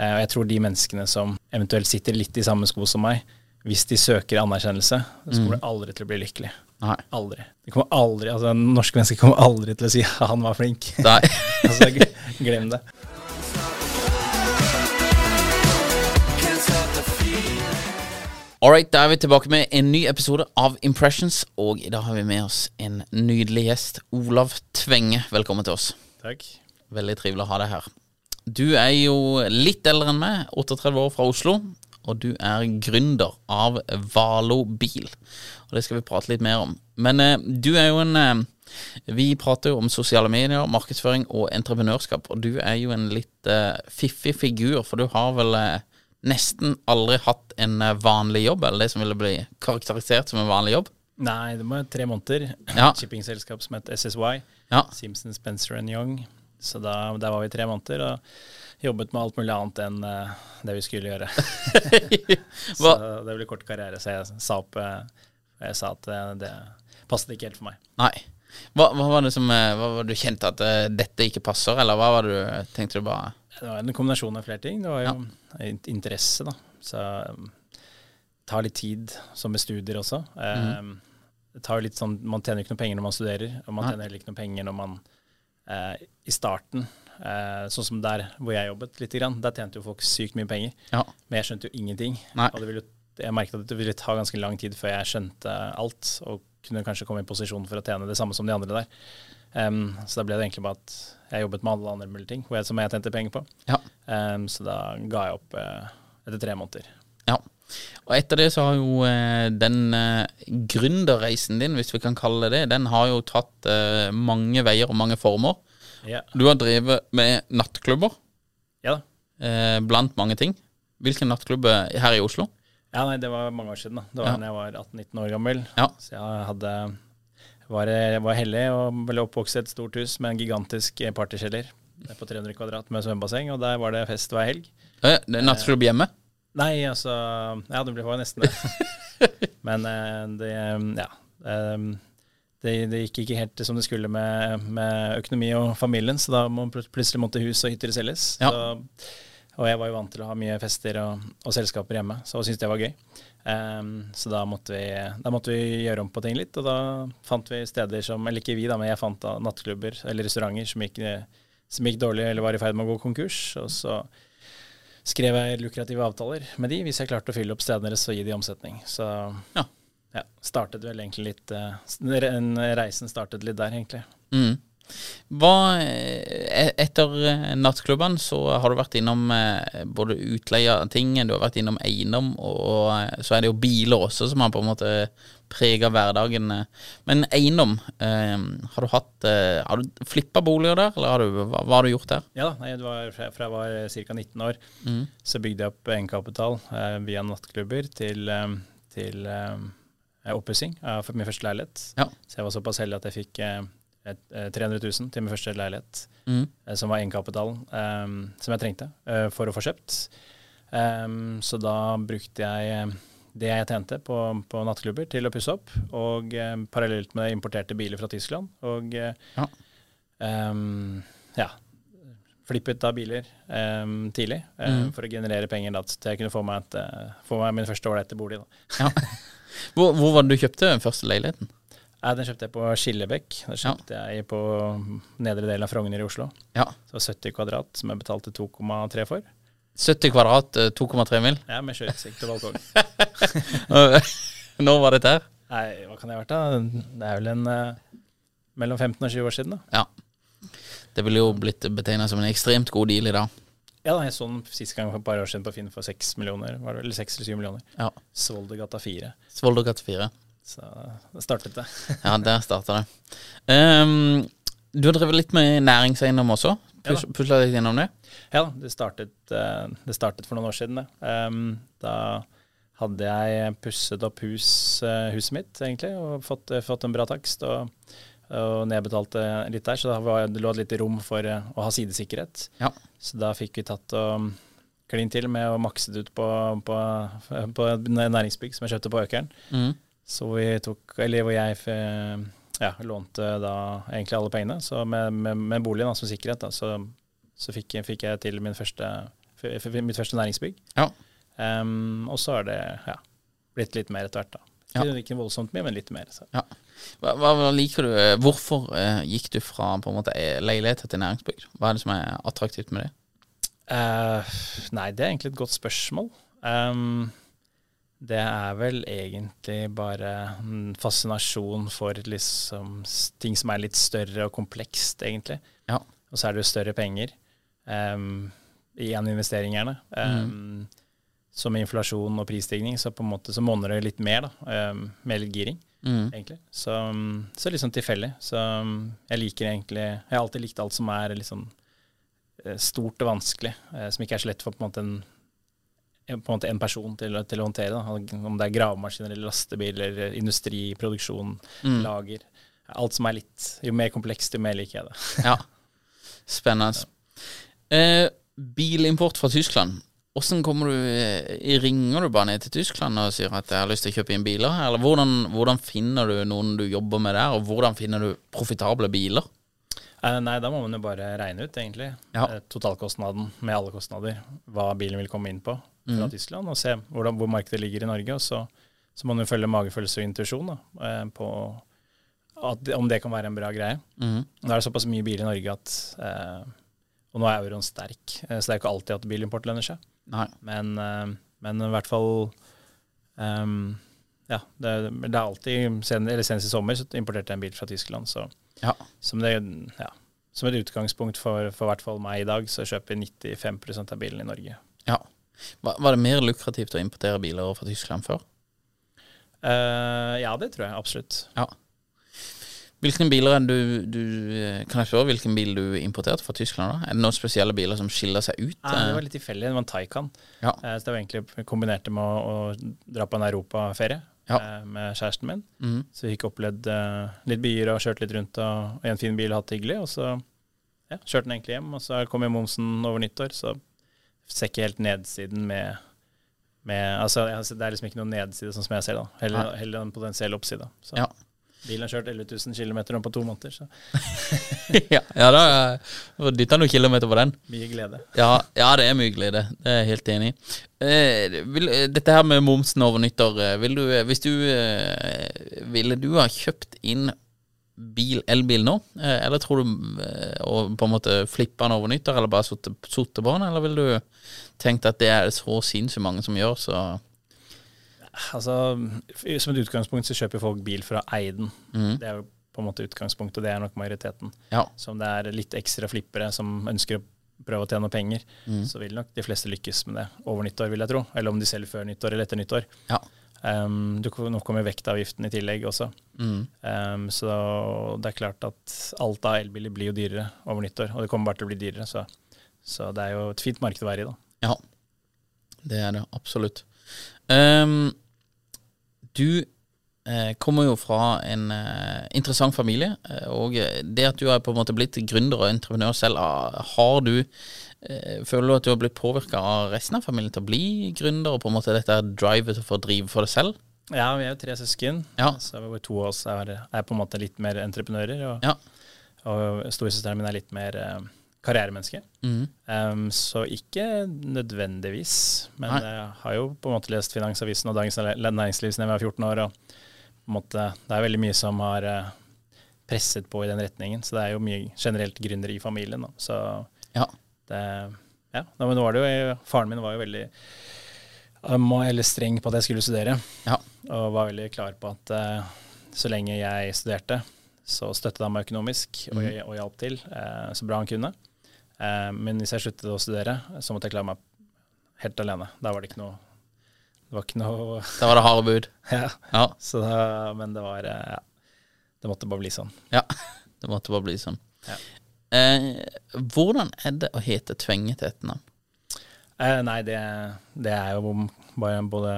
Eh, Og jeg tror de menneskene som eventuelt sitter litt i samme sko som meg, hvis de søker anerkjennelse, så kommer de aldri til å bli lykkelig. Nei. Aldri. Det kommer aldri, altså Norske mennesker kommer aldri til å si 'han var flink'. Nei. altså, glem det. Alright, da er vi tilbake med en ny episode av Impressions, og i dag har vi med oss en nydelig gjest. Olav Tvenge, velkommen til oss. Takk. Veldig trivelig å ha deg her. Du er jo litt eldre enn meg, 38 år fra Oslo, og du er gründer av Valo bil. Og det skal vi prate litt mer om. Men eh, du er jo en eh, Vi prater jo om sosiale medier, markedsføring og entreprenørskap, og du er jo en litt eh, fiffig figur, for du har vel eh, nesten aldri hatt en eh, vanlig jobb, eller det som ville bli karakterisert som en vanlig jobb. Nei, det var tre måneder. Ja. Shippingselskap som het SSY. Ja. Simpson, Spencer and Young. Så da, der var vi tre måneder og jobbet med alt mulig annet enn uh, det vi skulle gjøre. så det ble kort karriere, så jeg sa opp eh, Jeg sa at eh, det passet ikke helt for meg. nei. Hva, hva var det som Hva var du kjente at uh, dette ikke passer, eller hva var det du tenkte du bare Det var en kombinasjon av flere ting. Det var jo ja. interesse, da. Så um, det tar litt tid, som med studier også. Um, Det tar jo litt sånn, Man tjener ikke noe penger når man studerer, og man Nei. tjener heller ikke noe penger når man eh, I starten, eh, sånn som der hvor jeg jobbet lite grann, der tjente jo folk sykt mye penger. Ja. Men jeg skjønte jo ingenting. Nei. Og det ville, jeg merket at det ville ta ganske lang tid før jeg skjønte alt, og kunne kanskje komme i posisjon for å tjene det samme som de andre der. Um, så da ble det egentlig bare at jeg jobbet med alle andre mulige ting hvor jeg, som jeg tjente penger på. Ja. Um, så da ga jeg opp eh, etter tre måneder. Og etter det så har jo eh, den eh, gründerreisen din, hvis vi kan kalle det det, den har jo tatt eh, mange veier og mange former. Ja, Du har drevet med nattklubber, ja da. eh, blant mange ting. Hvilken nattklubb her i Oslo? Ja, nei, det var mange år siden. da. Det var Ja. da jeg var 18-19 år gammel. Ja. Så jeg hadde var, var heldig og ble oppvokst i et stort hus med en gigantisk partykjeller er på 300 kvadrat med svømmebasseng, og der var det fest hver helg. Ja, nattklubb hjemme? Nei, altså Ja, det var nesten det. Men eh, det Ja. eh, Det, det gikk ikke helt som det skulle med, med økonomi og familien, så da må plutselig måtte hus og hytter selges. Ja. Så, og jeg var jo vant til å ha mye fester og, og selskaper hjemme, så syntes det var gøy. Um, så da måtte, vi, da måtte vi gjøre om på ting litt, og da fant vi steder som Eller ikke vi, da, men jeg fant da nattklubber eller restauranter som gikk, som gikk dårlig eller var i ferd med å gå konkurs. Og så skrev jeg lukrative avtaler med de hvis jeg klarte å fylle opp stedene deres og gi de omsetning. Så Ja. ja, startet vel egentlig litt uh, Reisen startet litt der, egentlig. Mm. Hva, eh, etter eh, nattklubbene så har du vært innom eh, både utleie av ting, du har vært innom eiendom, og så er det jo biler også som har på en måte prega hverdagen. Men eiendom, har du hatt Har du flippa boliger der, eller har du, hva, hva har du gjort der? Ja da, var fra, jeg var ca. 19 år, Mm. så bygde jeg opp egenkapital eh, via nattklubber til, til eh, oppussing av min første leilighet. Ja. Så jeg var såpass heldig at jeg fikk eh, 300 000 til min første leilighet, Mm. eh, som var egenkapitalen um, som jeg trengte uh, for å få kjøpt. Um, så da brukte jeg eh, det jeg tjente på, på nattklubber til å pusse opp, og um, parallelt med importerte biler fra Tyskland. Og eh, Ja. ehm, ja, flippet av biler ehm, tidlig eh, Mhm. for å generere penger da, til jeg kunne få meg, et, eh, få meg min første ålreite bolig. Da. Hvor, hvor var det du kjøpte den første leiligheten? Eh, den kjøpte jeg på Skillebekk. Den kjøpte jeg på nedre delen av Frogner i Oslo. Ja. Var 70 kvadrat, som jeg betalte 2,3 for. 70 kvadrat, eh, 2,3 mil. Ja, med sjøutsikt og balkong. Når var dette her? Nei, hva kan det ha vært da? Det er vel en uh, mellom 15 og 20 år siden da. Ja. Det ville jo blitt betegna som en ekstremt god deal i dag. Ja, da, jeg så den siste gang for et par år siden på Finn for 6 millioner, var det vel? Eller 6 eller 7 millioner. Ja. Svoldergata 4. Svoldergata 4. Så det startet det. Ja, der starta det. Um, du har drevet litt med næringseiendom også? Ja Pusla litt gjennom det? Ja, det startet, eh, det startet for noen år siden. Det. Ehm, da hadde jeg pusset opp hus, eh, huset mitt, egentlig, og fått, eh, fått en bra takst. Og, og nedbetalte litt der, så da det lå litt rom for å ha sidesikkerhet. Ja. Så da fikk vi tatt og klin til med å makse det ut på, på, på næringsbygg som jeg kjøpte på Økeren. Mhm. Så vi tok, eller hvor jeg eh, ja, lånte da egentlig alle pengene. Så med, med, med boligen da, som sikkerhet, da, så, så fikk, fikk jeg til min første, mitt første næringsbygg. Ja. Um, og så har det ja, blitt litt mer etter hvert, da. Ja. Ikke, ikke voldsomt mye, men litt mer. Så. Ja. Hva, hva liker du? eh, Hvorfor uh, gikk du fra på en måte leilighet til næringsbygg? Hva er det som er attraktivt med det? Uh, nei, det er egentlig et godt spørsmål. Em, det er vel egentlig bare en fascinasjon for liksom ting som er litt større og komplekst, egentlig. Ja. Og så er det jo større penger um, i en investering, gjerne. Um, Så med inflasjon og prisstigning, så på en måte så monner det litt mer, da. Um, med litt giring, mm. egentlig. Så, så litt sånn tilfeldig. Så jeg liker egentlig Jeg har alltid likt alt som er litt sånn eh, stort og vanskelig, eh, som ikke er så lett for på en måte en, en- på en, måte en person til, til å håndtere. Da. Om det er gravemaskiner lastebiler, eller industri, produksjon, Mm. lager. Alt som er litt Jo mer komplekst, jo mer liker jeg det. Ja. Spennende. Eh, bilimport fra Tyskland. Hvordan kommer du eh, Ringer du bare ned til Tyskland og sier at jeg har lyst til å kjøpe inn biler? Eller hvordan, hvordan finner du noen du jobber med der, og hvordan finner du profitable biler? Eh, nei, da må man jo bare regne ut, egentlig. Ja. Eh, totalkostnaden med alle kostnader. Hva bilen vil komme inn på fra Tyskland, og se hvordan, hvor markedet ligger i Norge. Og så, så må man jo følge magefølelse og intuisjon eh, på at, om det kan være en bra greie. Mm. Nå er det såpass mye bil i Norge at eh, Og nå er euroen sterk, eh, så det er jo ikke alltid at bilimport lønner seg. Nei. Men, eh, men i hvert fall um, Ja, det, det er alltid sen, Eller senest i sommer så importerte jeg en bil fra Tyskland, så Ja. som, det, ja, som et utgangspunkt for, for hvert fall meg i dag, så kjøper 95% av bilene i Norge. ja. Var, det mer lukrativt å importere biler fra Tyskland før? Uh, ja, det tror jeg absolutt. Ja. Hvilke biler er du, du eh, Kan jeg spørre hvilken bil du importerte fra Tyskland? da? Er det noen spesielle biler som skiller seg ut? Nei, det eh? var litt tilfeldig. Det var en Taycan. Ja. Så det var egentlig kombinert med å, å dra på en europaferie Ja. med kjæresten min. Mm. Så vi fikk opplevd litt byer og kjørt litt rundt og, og en fin bil og hatt det hyggelig. Og så ja, kjørte den egentlig hjem, og så kom jo momsen over nyttår, så ser ikke helt nedsiden med, med altså, Det er liksom ikke noen nedside, sånn som jeg ser det. Heller, heller en potensiell oppside. Så Ja. bilen har kjørt 11 000 km om på to måneder, så ja, ja, da dytta noen kilometer på den. mye glede. Ja, ja, det er mye glede. Det er jeg helt enig i. Eh, eh, dette her med momsen over nyttår, eh, vil du, eh, hvis du eh, Ville du ha kjøpt inn bil, elbil nå? Eh, eller tror du å på en måte flippe den over nyttår, eller bare sitte på den? Eller ville du tenkt at det er så sinnssykt mange som gjør, så Altså, Som et utgangspunkt så kjøper folk bil fra Eiden. Mm. Det er jo på en måte utgangspunktet, det er nok majoriteten. Ja. Så om det er litt ekstra flippere som ønsker å prøve å tjene penger, mm. så vil nok de fleste lykkes med det over nyttår, vil jeg tro. Eller om de selger før nyttår eller etter nyttår. Ja. Um, du, nå kommer vektavgiften i tillegg også. Mm. Um, så det er klart at alt av elbiler blir jo dyrere over nyttår, og det kommer bare til å bli dyrere. Så, så det er jo et fint marked å være i, da. Ja, det er det absolutt. Um, du kommer jo fra en eh, interessant familie, eh, og det at du har på en måte blitt gründer og entreprenør selv, ah, har du eh, Føler du at du har blitt påvirka av resten av familien til å bli gründer, og på en måte dette er drivet til å drive for deg selv? Ja, vi er jo tre søsken, Ja. så to av oss er, er på en måte litt mer entreprenører. Og, Ja. og storesøsteren min er litt mer eh, karrieremenneske. Mm. Um, så ikke nødvendigvis, men Nei. jeg har jo på en måte lest Finansavisen og Dagens Næringsliv siden jeg var 14 år, og måte, det er veldig mye som har eh, presset på i den retningen. Så det er jo mye generelt gründere i familien. Da. Så Ja. det, ja. Men nå var det jo, faren min var jo veldig um, eller streng på at jeg skulle studere, Ja. og var veldig klar på at eh, så lenge jeg studerte, så støttet han meg økonomisk og, og hjalp til eh, så bra han kunne. Eh, men hvis jeg sluttet å studere, så måtte jeg klare meg helt alene. Da var det ikke noe Det var ikke noe Da var det harde bud. ja. Ja. Så da, men det var eh, ja. Det måtte bare bli sånn. ja. Det måtte bare bli sånn. Ja. Eh, hvordan er det å hete Tvenge til etternavn? Eh, nei, det, det er jo bare både,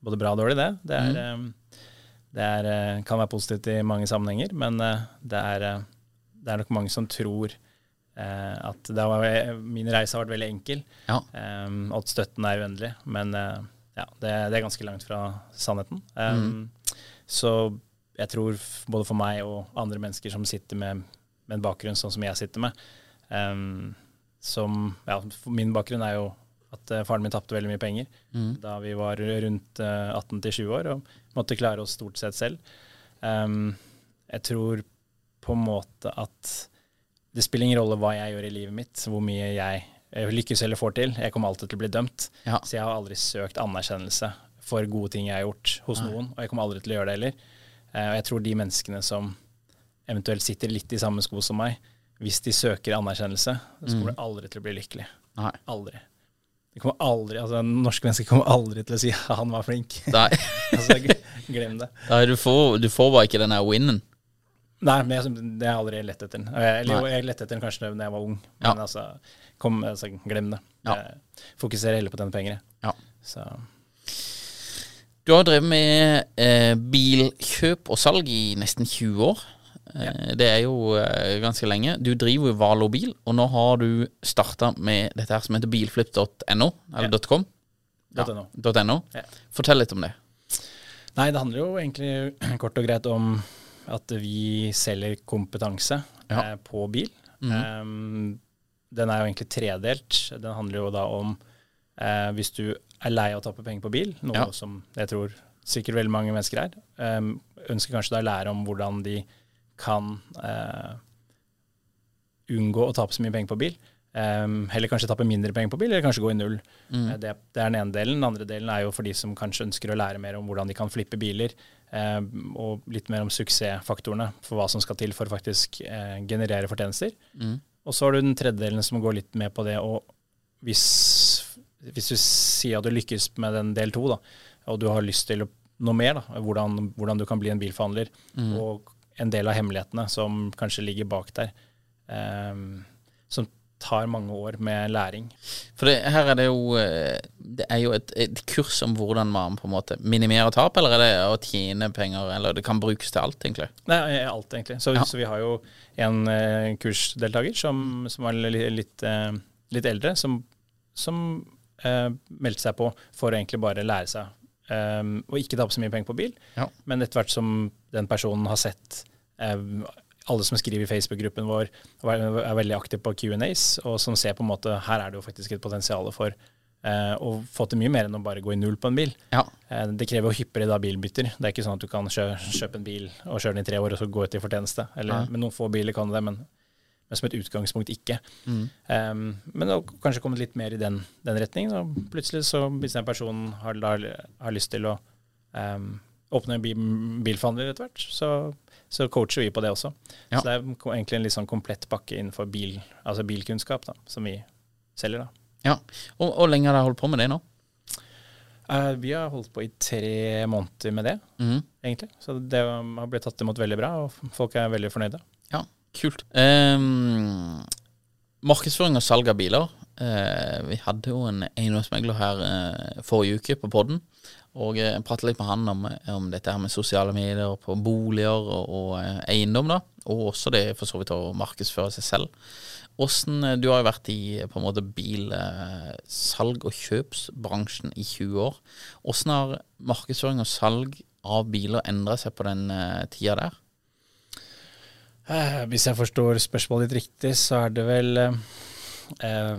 både bra og dårlig, det. Det, er, mm. det er, eh, kan være positivt i mange sammenhenger, men eh, det er, eh, det er nok mange som tror eh, at det var, min reise har vært veldig enkel, Ja. eh, og at støtten er uendelig. Men eh, ja, det, det er ganske langt fra sannheten. Eh, Så jeg tror både for meg og andre mennesker som sitter med, med en bakgrunn sånn som jeg sitter med, um, som Ja, min bakgrunn er jo at uh, faren min tapte veldig mye penger da vi var rundt uh, 18 til 20 år og måtte klare oss stort sett selv. Um, jeg tror på en måte at det spiller ingen rolle hva jeg gjør i livet mitt, hvor mye jeg eh, lykkes eller får til. Jeg kommer alltid til å bli dømt. Ja. Så jeg har aldri søkt anerkjennelse for gode ting jeg har gjort hos noen, og jeg kommer aldri til å gjøre det heller. Eh, og jeg tror de menneskene som eventuelt sitter litt i samme sko som meg, hvis de søker anerkjennelse, så kommer de aldri til å bli lykkelig. Nei. Aldri. Det kommer aldri, altså Norske mennesker kommer aldri til å si at 'han var flink'. Nei. altså, Glem det. Nei, du, får, du får bare ikke den der winnen. Nei, men jeg, det har jeg aldri lett etter. Eh, Eller jo, jeg lette etter den kanskje da jeg var ung, men Ja. altså, kom, altså glem det. Ja. Fokuser heller på tjene penger. Ja. Så Du har drevet med eh, bilkjøp og salg i nesten 20 år. Eh, Det er jo eh, ganske lenge. Du driver jo Valo bil, og nå har du starta med dette her som heter bilflip.no, eller Ja. .com. .no. .no. Ja. Fortell litt om det. Nei, det handler jo egentlig kort og greit om at vi selger kompetanse Ja. Eh, på bil. Um, den er jo egentlig tredelt. Den handler jo da om eh, hvis du er lei av å tappe penger på bil, noe Ja. som jeg tror sikkert veldig mange mennesker er, um, ønsker kanskje da å lære om hvordan de kan eh, unngå å tape så mye penger på bil. Um, heller kanskje tappe mindre penger på bil, eller kanskje gå i null. Mm. Det, det er den ene delen. Den andre delen er jo for de som kanskje ønsker å lære mer om hvordan de kan flippe biler, eh, og litt mer om suksessfaktorene for hva som skal til for å faktisk eh, generere fortjenester. Og så har du den tredjedelen som går litt med på det Og hvis, hvis du sier at du lykkes med den del to, da, og du har lyst til noe mer, da, hvordan, hvordan du kan bli en bilforhandler, og en del av hemmelighetene som kanskje ligger bak der, um, som tar mange år med læring. For det, her er det jo eh, Det er jo et, et kurs om hvordan man på en måte minimerer tap, eller er det å tjene penger, eller det kan brukes til alt, egentlig? Nei, eh, alt egentlig. Så, Ja. så vi har jo en uh, kursdeltaker som, som li- litt, uh, litt eldre, som, som uh, meldte seg på for å egentlig bare lære seg Um, å ikke tape så mye penger på bil. Ja. Men etter hvert som den personen har sett alle som skriver i Facebook-gruppen vår, er, veldig aktive på Q&As, og som ser på en måte her er det jo faktisk et potensial for eh, å få til mye mer enn å bare gå i null på en bil. Ja. Eh, Det krever jo hyppigere da bilbytter. Det er ikke sånn at du kan kjø kjøpe en bil og kjøre den i tre år og så gå ut i fortjeneste. Eller, ja. med noen få biler kan du det, men, men som et utgangspunkt ikke. Mm. Um, men det har kanskje kommet litt mer i den, den retningen. Og plutselig så hvis den personen har, har, har lyst til å um, åpne en bil, bilforhandler etter hvert, så, så coacher vi på det også. Ja. Så det er egentlig en litt sånn komplett pakke innenfor bil, altså bilkunnskap da, som vi selger. da. ja. Og hvor lenge har dere holdt på med det nå? Uh, vi har holdt på i tre måneder med det. Mhm. egentlig. Så det har blitt tatt imot veldig bra, og folk er veldig fornøyde. Ja, kult. Um, markedsføring og salg av biler. Eh, vi hadde jo en eiendomsmegler her eh, forrige uke på podden, og eh, pratet litt med han om, om dette her med sosiale medier på boliger og, og eiendom, da. Og også det for så vidt å markedsføre seg selv. Eh, Du har jo vært i på en måte bilsalg- og kjøpsbransjen i 20 år. Hvordan har markedsføring og salg av biler endra seg på den tida der? Hvis jeg forstår spørsmålet ditt riktig, så er det vel eh, eh,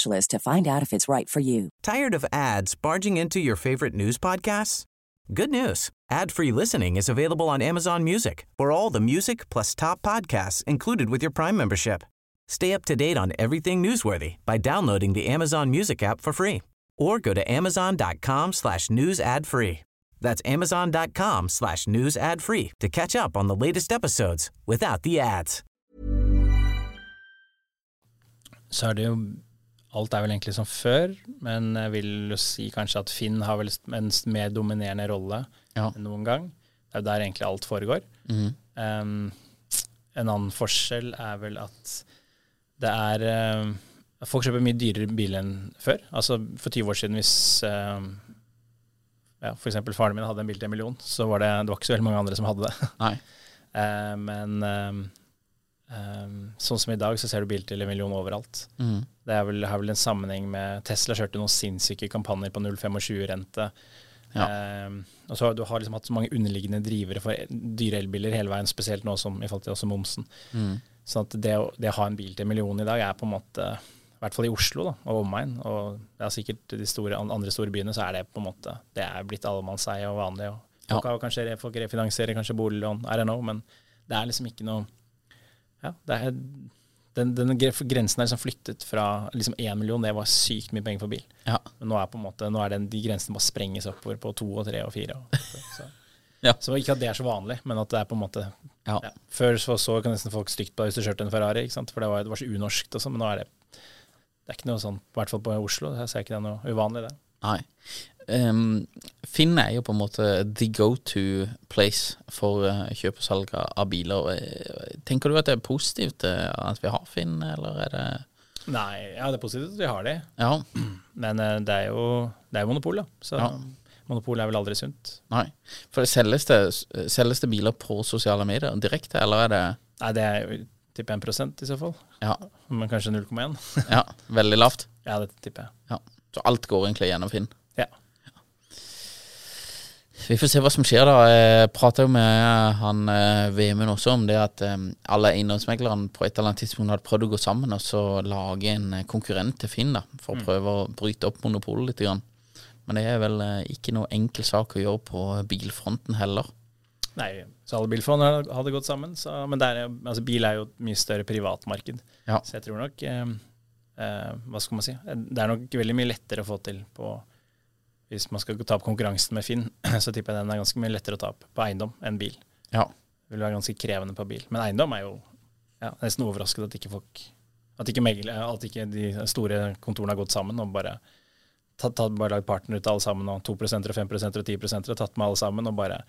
specialist to find out if it's right for you. Tired of ads barging into your favorite news podcasts? Good news. Ad-free listening is available on Amazon Music for all the music plus top podcasts included with your Prime membership. Stay up to date on everything newsworthy by downloading the Amazon Music app for free or go to amazon.com slash news ad free. That's amazon.com slash news ad free to catch up on the latest episodes without the ads. Så er det jo Alt er vel egentlig som før, men jeg vil jo si kanskje at Finn har vel en mer dominerende rolle Ja. enn noen gang. Det er jo der egentlig alt foregår. Mm. Um, en annen forskjell er vel at det er um, Folk kjøper mye dyrere bil enn før. Altså For 20 år siden, hvis um, ja, f.eks. faren min hadde en bil til en million, så var det, det var ikke så veldig mange andre som hadde det. Nei. uh, men um, sånn som i dag, så ser du bil til en million overalt. Mm. Det er vel, har vel en sammenheng med Tesla kjørte noen sinnssyke kampanjer på 0,25-rente. Ja. Um, og så du har liksom hatt så mange underliggende drivere for dyre elbiler hele veien, spesielt nå som, i forhold til også momsen. Mm. At det, det å ha en bil til en million i dag er på en måte I hvert fall i Oslo da, og omegn, og det er sikkert de store, andre store byene, så er det på en måte Det er blitt allemannseie og vanlig. Og Ja. folk, har kanskje, folk refinansierer kanskje boliglån, I don't know, men det er liksom ikke noe Ja, det er den, den grensen er liksom flyttet fra liksom én million, det var sykt mye penger for bil. Ja. Men nå er på en måte, nå er den, de grensene bare sprenges oppover på to og tre og fire. Så. Ja. så ikke at det er så vanlig, men at det er på en måte Ja. Før så, så kan nesten folk stygt på deg hvis du kjørte en Ferrari, ikke sant? for det var, det var så unorskt sånn, men nå er det det er ikke noe sånn, i hvert fall på Oslo, så ser ikke det er noe uvanlig det. Nei. Um, Finn er jo på en måte the go to place for eh, kjøp og salg av biler. Eh, Tenker du at det er positivt eh, at vi har Finn, eller er det Nei, ja, det er positivt at vi har det, Ja, men det er jo det er jo monopol, da. Så Ja. monopol er vel aldri sunt. nei. For selges det, selges det biler på sosiale medier direkte, eller er det Nei, det er jo tipper 1 i så fall, Ja, men kanskje 0,1. ja veldig lavt? ja, det tipper jeg. Ja. Så alt går egentlig gjennom Finn? Ja. Vi får se hva som skjer, da. Jeg prata jo med han eh, Vemund også om det at eh, alle eiendomsmeglerne på et eller annet tidspunkt hadde prøvd å gå sammen og så lage en eh, konkurrent til Finn, da, for å prøve å bryte opp monopolet litt. Grann. Men det er vel ikke noe enkel sak å gjøre på bilfronten heller. Nei, så alle bilfond hadde gått sammen. Så, men det er, altså, bil er jo et mye større privatmarked. Ja. Så jeg tror nok eh, eh, Hva skal man si? Det er nok veldig mye lettere å få til på Hvis man skal ta opp konkurransen med Finn, så tipper jeg den er ganske mye lettere å ta opp på eiendom enn bil. Ja. Det vil være ganske krevende på bil. Men eiendom er jo ja, nesten overraskende at ikke folk At ikke, megler, at ikke de store kontorene har gått sammen og bare tatt, tatt, bare lagd partner ut av alle sammen, og 2 og 5 og 10 og tatt med alle sammen og bare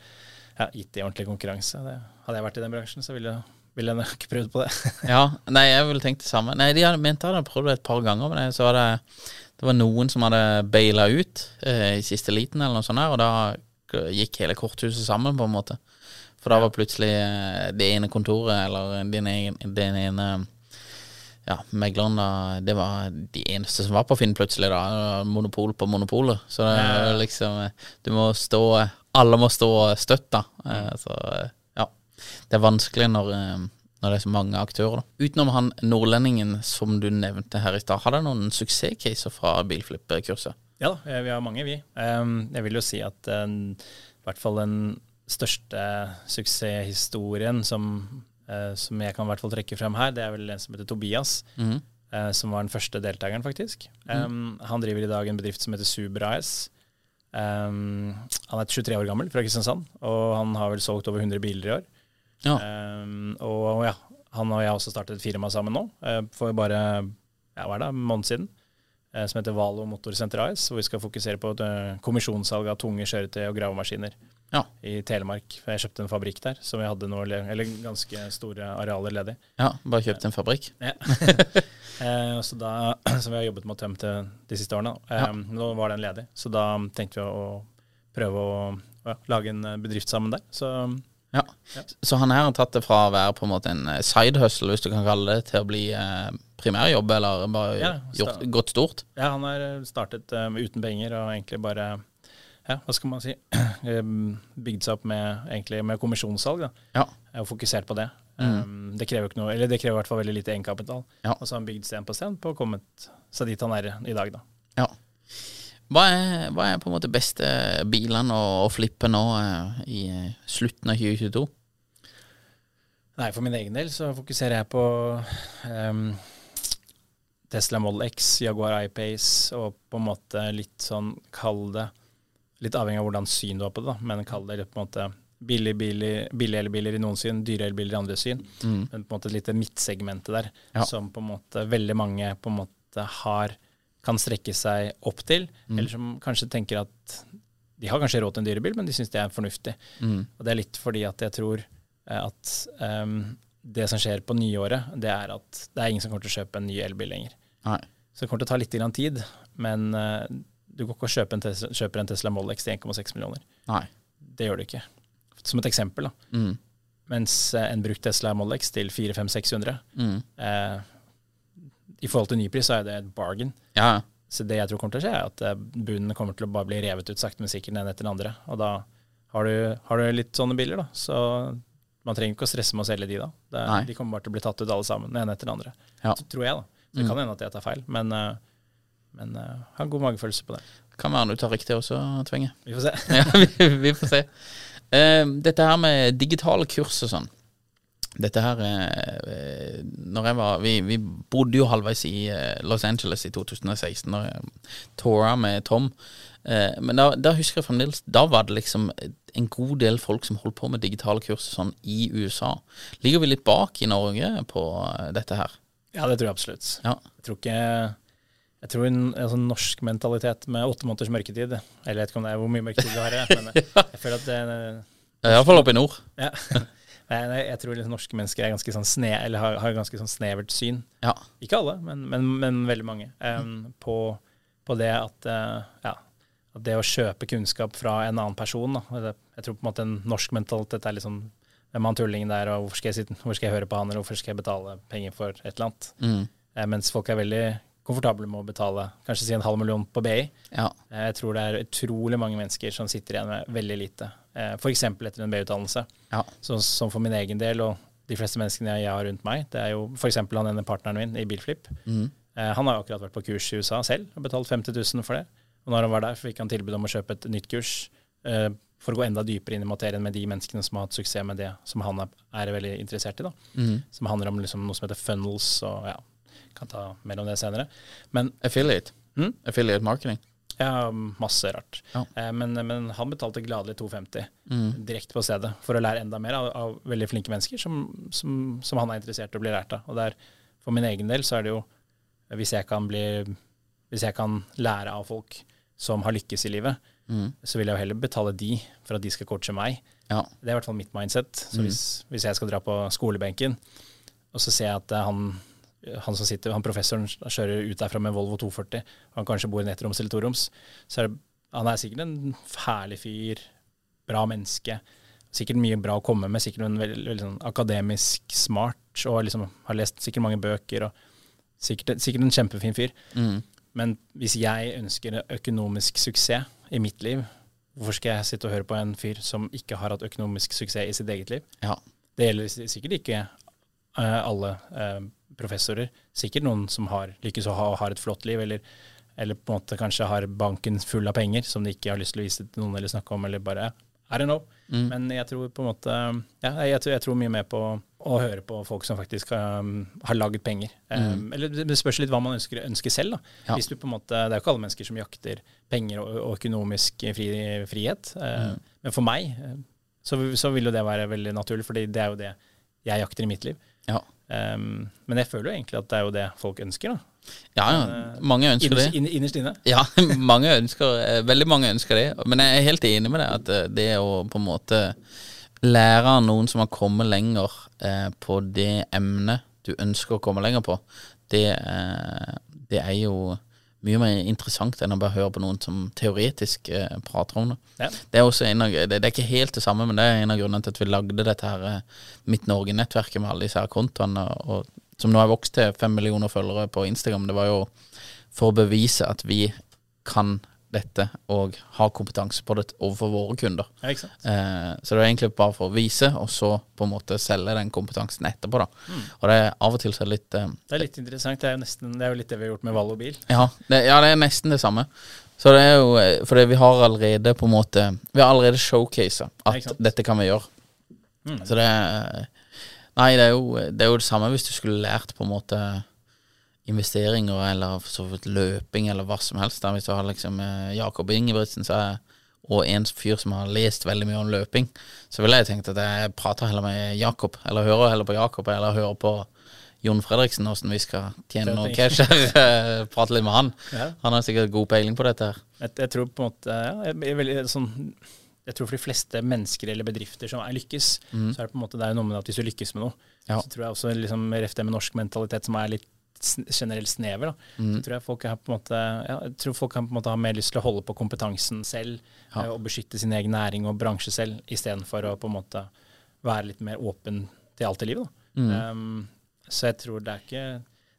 ja, gitt de ordentlig konkurranse. Det, hadde jeg vært i den bransjen, så ville, ville jeg nok prøvd på det. Ja, nei, jeg ville tenkt det samme. Nei, De hadde ment jeg hadde prøvd det et par ganger, men så var det, det var noen som hadde baila ut eh, i siste liten, eller noe sånt, der, og da gikk hele korthuset sammen, på en måte. For da var plutselig eh, det ene kontoret, eller den ene, den ene ja, megleren, da, det var de eneste som var på Finn plutselig, da. Monopol på monopolet. Så det Ja. liksom Du må stå Alle må stå støtt, da. Eh, Så eh. Det er vanskelig når, eh, når det er så mange aktører, da. Utenom han nordlendingen som du nevnte her i stad, har dere noen suksesscaser fra bilflipp-kurset? Ja da, eh, vi har mange, vi. Jeg vil jo si at eh, i hvert fall den største suksesshistorien som, som jeg kan i hvert fall trekke frem her, det er vel en som heter Tobias. Mm. som var den første deltakeren, faktisk. Mm. han driver i dag en bedrift som heter Suber AS. Um, han er 23 år gammel, fra Kristiansand, og han har vel solgt over 100 biler i år. Ja. Um, og ja, han og jeg har også startet et firma sammen nå, eh, for bare ja, hva er det, en måned siden. eh, Som heter Valo Motorsenter AS, hvor vi skal fokusere på eh, kommisjonssalg av tunge kjøretøy og gravemaskiner Ja. i Telemark. Jeg kjøpte en fabrikk der, som vi hadde noe, eller ganske store arealer ledig. ja, bare kjøpt en fabrikk. Ja. så da, som vi har jobbet med å tømme til de siste årene. Eh, Nå var den ledig, så da tenkte vi å prøve å ja, lage en eh, bedrift sammen der. Så Ja. Ja. Så han her har tatt det fra å være på en måte en eh, side hustle, hvis du kan kalle det, til å bli eh, primærjobb, eller bare Ja, gjort, gått stort? ja, han har eh, startet eh, uten penger og egentlig bare ja, hva skal man si, bygd seg opp med, egentlig med kommisjonssalg. da. Ja. og fokusert på det. Um, det krever ikke noe, eller det krever i hvert fall veldig lite egenkapital. Ja. Og så har han bygd sten på sten på å kommet seg dit han er i dag, da. Ja. Hva er, hva er på en måte beste bilene å, å flippe nå eh, i eh, slutten av 2022? Nei, for min egen del så fokuserer jeg på um, Tesla Model X, Jaguar I-Pace og på en måte litt sånn, kall det Litt avhengig av hvordan syn du har på det, da, men kall det litt på en måte billige biler, billige elbiler i noen syn, dyre elbiler i andre syn. Men på en måte et lite midtsegmentet der, Ja. som på en måte veldig mange på en måte har kan strekke seg opp til, eller som kanskje tenker at de har kanskje råd til en dyrebil, men de syns det er fornuftig. Og det er litt fordi at jeg tror eh, at um, det som skjer på nyåret, det er at det er ingen som kommer til å kjøpe en ny elbil lenger. Nei. Så det kommer til å ta litt grann tid, men uh, du går ikke og kjøper en, Tesla, kjøper en Tesla Model X til 1,6 millioner. Nei. Det gjør du ikke. Som et eksempel, da. Mm. Mens eh, en brukt Tesla Model X til 400-500-600 Mm. eh, I forhold til nypris så er det et bargain. Ja, Så det jeg tror kommer til å skje, er at eh, bunnen kommer til å bare bli revet ut sakte, men sikkert den ene etter den andre. Og da har du, har du litt sånne biler, da. Så man trenger ikke å stresse med å selge de, da. Det, de kommer bare til å bli tatt ut alle sammen, den ene etter den andre. Ja. Så tror jeg, da. Så det kan hende at jeg tar feil, men, eh, men uh, har en god magefølelse på det. kan være du tar riktig også, Tvenge. Vi får se. ja, vi, vi får se. Uh, dette her med digitale kurs og sånn. Dette her eh, Når jeg var Vi, vi bodde jo halvveis i eh, Los Angeles i 2016, når jeg toura med Tom. Eh, men da, da husker jeg fremdeles Da var det liksom en god del folk som holdt på med digitale kurs sånn i USA. Ligger vi litt bak i Norge på eh, dette her? Ja, det tror jeg absolutt. Ja. Jeg tror ikke Jeg tror en, sånn norsk mentalitet med åtte måneders mørketid Eller jeg vet ikke om det er hvor mye mørketid du har, men jeg føler at det Iallfall oppe i nord. ja. Nei, nei, jeg tror liksom norske mennesker er ganske sånn sne, eller har, har ganske sånn snevert syn. Ja. Ikke alle, men, men, men veldig mange. em, på, på det at, uh, ja, at det å kjøpe kunnskap fra en annen person da, Jeg tror på en måte en norsk mentalitet er litt sånn Hvem han tullingen der, og hvorfor skal, jeg sitte, hvor skal jeg høre på han, eller hvorfor skal jeg betale penger for et eller annet? Mm. Uh, mens folk er veldig komfortable med å betale kanskje si en halv million på BI. Ja. Eh, Jeg tror det er utrolig mange mennesker som sitter igjen med veldig lite. F.eks. etter en B-utdannelse. Ja. Så, som for min egen del, og de fleste menneskene jeg har rundt meg, det er jo f.eks. han ene partneren min i Bilflip. Mm. Eh, han har akkurat vært på kurs i USA selv og betalt 50 000 for det. Og når han var der, fikk han tilbud om å kjøpe et nytt kurs eh, for å gå enda dypere inn i materien med de menneskene som har hatt suksess med det som han er, er veldig interessert i. da. Mm. Som handler om liksom noe som heter funnels, og ja, kan ta mer om det senere. Men Affiliate. Mm? Affiliate marketing. Ja, masse rart. Ja. Eh, men, men han betalte gladelig 250 Mm. direkte på stedet for å lære enda mer av, av veldig flinke mennesker som, som, som han er interessert i å bli lært av. Og der, for min egen del så er det jo Hvis jeg kan bli Hvis jeg kan lære av folk som har lykkes i livet, Mm. så vil jeg jo heller betale de for at de skal coache meg. Ja. Det er i hvert fall mitt mindset. Så Mm. hvis, hvis jeg skal dra på skolebenken, og så ser jeg at eh, han, han som sitter, han professoren kjører ut derfra med Volvo 240, og han kanskje bor i en ettroms eller toroms, så er det, han er sikkert en herlig fyr, bra menneske. Sikkert mye bra å komme med, sikkert en veldig, veldig sånn akademisk smart, og liksom har lest sikkert mange bøker, og sikkert, sikkert en kjempefin fyr. Mm. Men hvis jeg ønsker økonomisk suksess i mitt liv, hvorfor skal jeg sitte og høre på en fyr som ikke har hatt økonomisk suksess i sitt eget liv? Ja. Det gjelder sikkert ikke eh, alle eh, professorer. Sikkert noen som har lykkes og har, har et flott liv, eller, eller på en måte kanskje har banken full av penger som de ikke har lyst til å vise til noen eller snakke om, eller bare I don't know. Mm. Men jeg tror på en måte Ja, jeg tror, jeg tror mye mer på å høre på folk som faktisk har, har laget penger. Um, Eller det spørs litt hva man ønsker, ønsker selv. Ja. Hvis du på en måte, Det er jo ikke alle mennesker som jakter penger og, og økonomisk fri, frihet. Uh, Men for meg uh, så, så vil jo det være veldig naturlig, fordi det er jo det jeg jakter i mitt liv. Ja. Um, men jeg føler jo egentlig at det er jo det folk ønsker. da. Ja, ja. Mange ønsker det. Innerst, inn- innerst inne. Ja, mange ønsker, eh, veldig mange ønsker det. Men jeg er helt enig med deg at eh, det å på en måte lære av noen som har kommet lenger eh, på det emnet du ønsker å komme lenger på, det, eh, det er jo mye mer interessant enn å bare høre på noen som teoretisk eh, prater om det. Ja. Det er også en av, det, det er ikke helt det samme, men det er en av grunnene til at vi lagde dette her eh, Midt Norge-nettverket med alle disse her kontoene, og, som nå har vokst til fem millioner følgere på Instagram. Det var jo for å bevise at vi kan dette og har kompetanse på det overfor våre kunder. Ja? Eh, så det er egentlig bare for å vise, og så på en måte selge den kompetansen etterpå. da. Og det er av og til så litt eh, Det er litt interessant. Det er jo, nesten, det er jo litt det vi har gjort med Vallo bil. ja det, ja, det er nesten det samme. Så det er jo eh, Fordi vi har allerede på en måte Vi har allerede showcasa at dette kan vi gjøre. Så det Nei, det er, jo, det er jo det samme hvis du skulle lært på en måte investeringer eller for så vidt løping eller hva som helst. Da. Hvis du har liksom eh, Jakob Ingebrigtsen så er, og en fyr som har lest veldig mye om løping, så ville jeg tenkt at jeg prater heller med Jakob, eller hører heller på Jakob, eller hører på Jon Fredriksen, åssen vi skal tjene noe cash her. eh, Prate litt med han. Ja. Han har sikkert god peiling på dette her. Jeg, jeg tror på en måte ja, jeg, jeg, veldig, sånn, jeg tror for de fleste mennesker eller bedrifter som er lykkes, så er det på en måte det er noe med at hvis du lykkes med noe, Ja. så tror jeg også liksom, ref det med norsk mentalitet som er litt generelt snever, da, så tror jeg folk har måte ja, jeg tror folk kan på en måte ha mer lyst til å holde på kompetansen selv Ja. eh, og beskytte sin egen næring og bransje selv, istedenfor å på en måte være litt mer åpen til alt i livet. Da. Um, så jeg tror det er ikke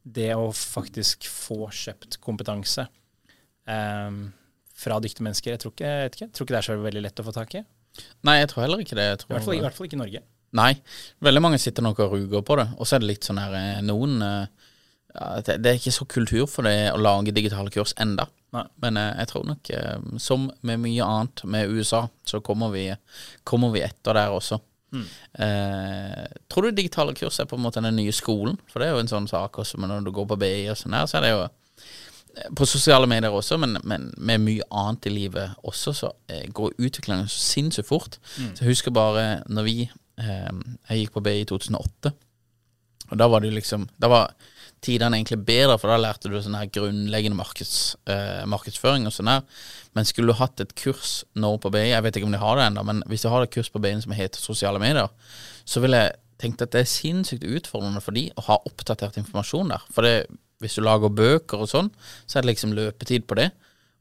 det å faktisk få kjøpt kompetanse um, fra dyktige mennesker. Jeg tror ikke, jeg vet ikke, jeg tror ikke det er så veldig lett å få tak i. Nei, jeg tror heller ikke det. I hvert fall, i hvert fall ikke i Norge. Nei, veldig mange sitter nok og ruger på det. Og så er det litt sånn her eh, Noen eh, ja, det, det er ikke så kultur for det å lage digitale kurs enda. Nei. Men eh, jeg tror nok, eh, som med mye annet med USA, så kommer vi, kommer vi etter der også. Eh, tror du digitale kurs er på en måte den nye skolen? For det er jo en sånn sak også, men når du går på BI og sånn her, så er det jo eh, på sosiale medier også, men, men med mye annet i livet også, så eh, går utviklingen så sinnssykt fort. Så jeg husker bare når vi eh, Jeg gikk på BI i 2008, og da var det jo liksom Da var tidene egentlig bedre, for da lærte du sånn her grunnleggende markeds, eh, markedsføring og sånn her. Men skulle du hatt et kurs nå på BI, jeg vet ikke om de har det ennå, men hvis de har et kurs på BI som heter sosiale medier, så ville jeg tenkt at det er sinnssykt utfordrende for de å ha oppdatert informasjon der. For det, hvis du lager bøker og sånn, så er det liksom løpetid på det.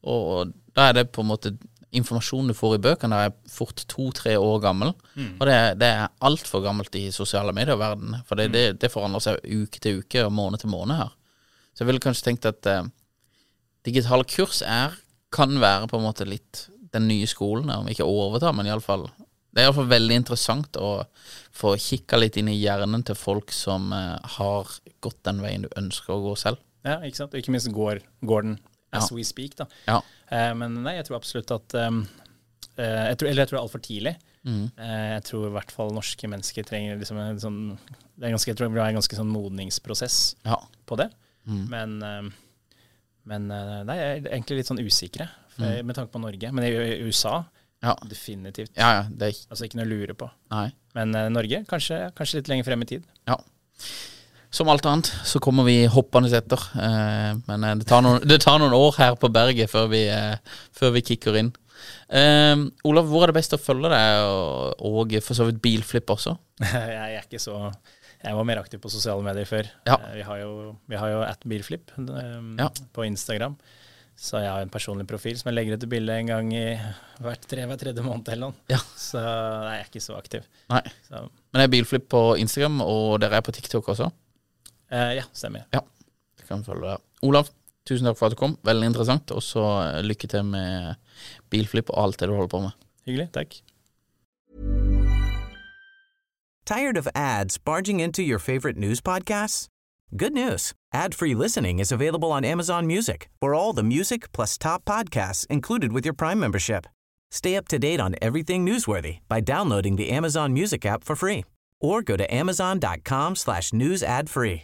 Og da er det på en måte informasjonen du får i bøkene, er fort to-tre år gammel. Og det, det er altfor gammelt i sosiale medier-verden. For det, det, det forandrer seg uke til uke og måned til måned her. Så jeg ville kanskje tenkt at eh, digitale kurs er, kan være på en måte litt den nye skolen, om ikke overta, men iallfall Det er iallfall veldig interessant å få kikka litt inn i hjernen til folk som eh, har gått den veien du ønsker å gå selv. Ja, ikke sant? Og ikke minst går, går den as Ja. we speak, da. Ja. Eh, men nei, jeg tror absolutt at eh, jeg tror, Eller jeg tror det er altfor tidlig. Mm. Eh, jeg tror i hvert fall norske mennesker trenger liksom en sånn det er ganske, Jeg tror det har en ganske sånn modningsprosess Ja. på det. Men, eh, men eh, nei, jeg er egentlig litt sånn usikre for, med tanke på Norge. Men i, i USA Ja. definitivt. ja, ja. Det er Altså ikke noe å lure på. Nei. Men uh, Norge kanskje, kanskje litt lenger frem i tid. Ja. Som alt annet så kommer vi hoppende etter. Eh, men eh, det tar, noen, det tar noen år her på berget før vi, eh, før vi kicker inn. Eh, Olav, hvor er det best å følge deg, og, og for så vidt bilflipp også? jeg er ikke så Jeg var mer aktiv på sosiale medier før. Ja. Vi har jo, vi har jo at bilflip um, Ja. på Instagram. Så jeg har en personlig profil som jeg legger ut et bilde en gang i hvert tre, hver tredje måned eller noe. Ja. Så nei, jeg er ikke så aktiv. Nei. Så, Men det er bilflipp på Instagram, og dere er på TikTok også? Eh, ja, stemmer. Ja. Det kan vi følge. Olav, tusen takk for at du kom. Veldig interessant. Og så eh, lykke til med bilflipp og alt det du holder på med. Hyggelig. Takk. Tired of ads barging into your favorite news podcasts? Good news. Ad-free listening is available on Amazon Music for all the music plus top podcasts included with your Prime membership. Stay up to date on everything newsworthy by downloading the Amazon Music app for free or go to amazon.com slash news ad free.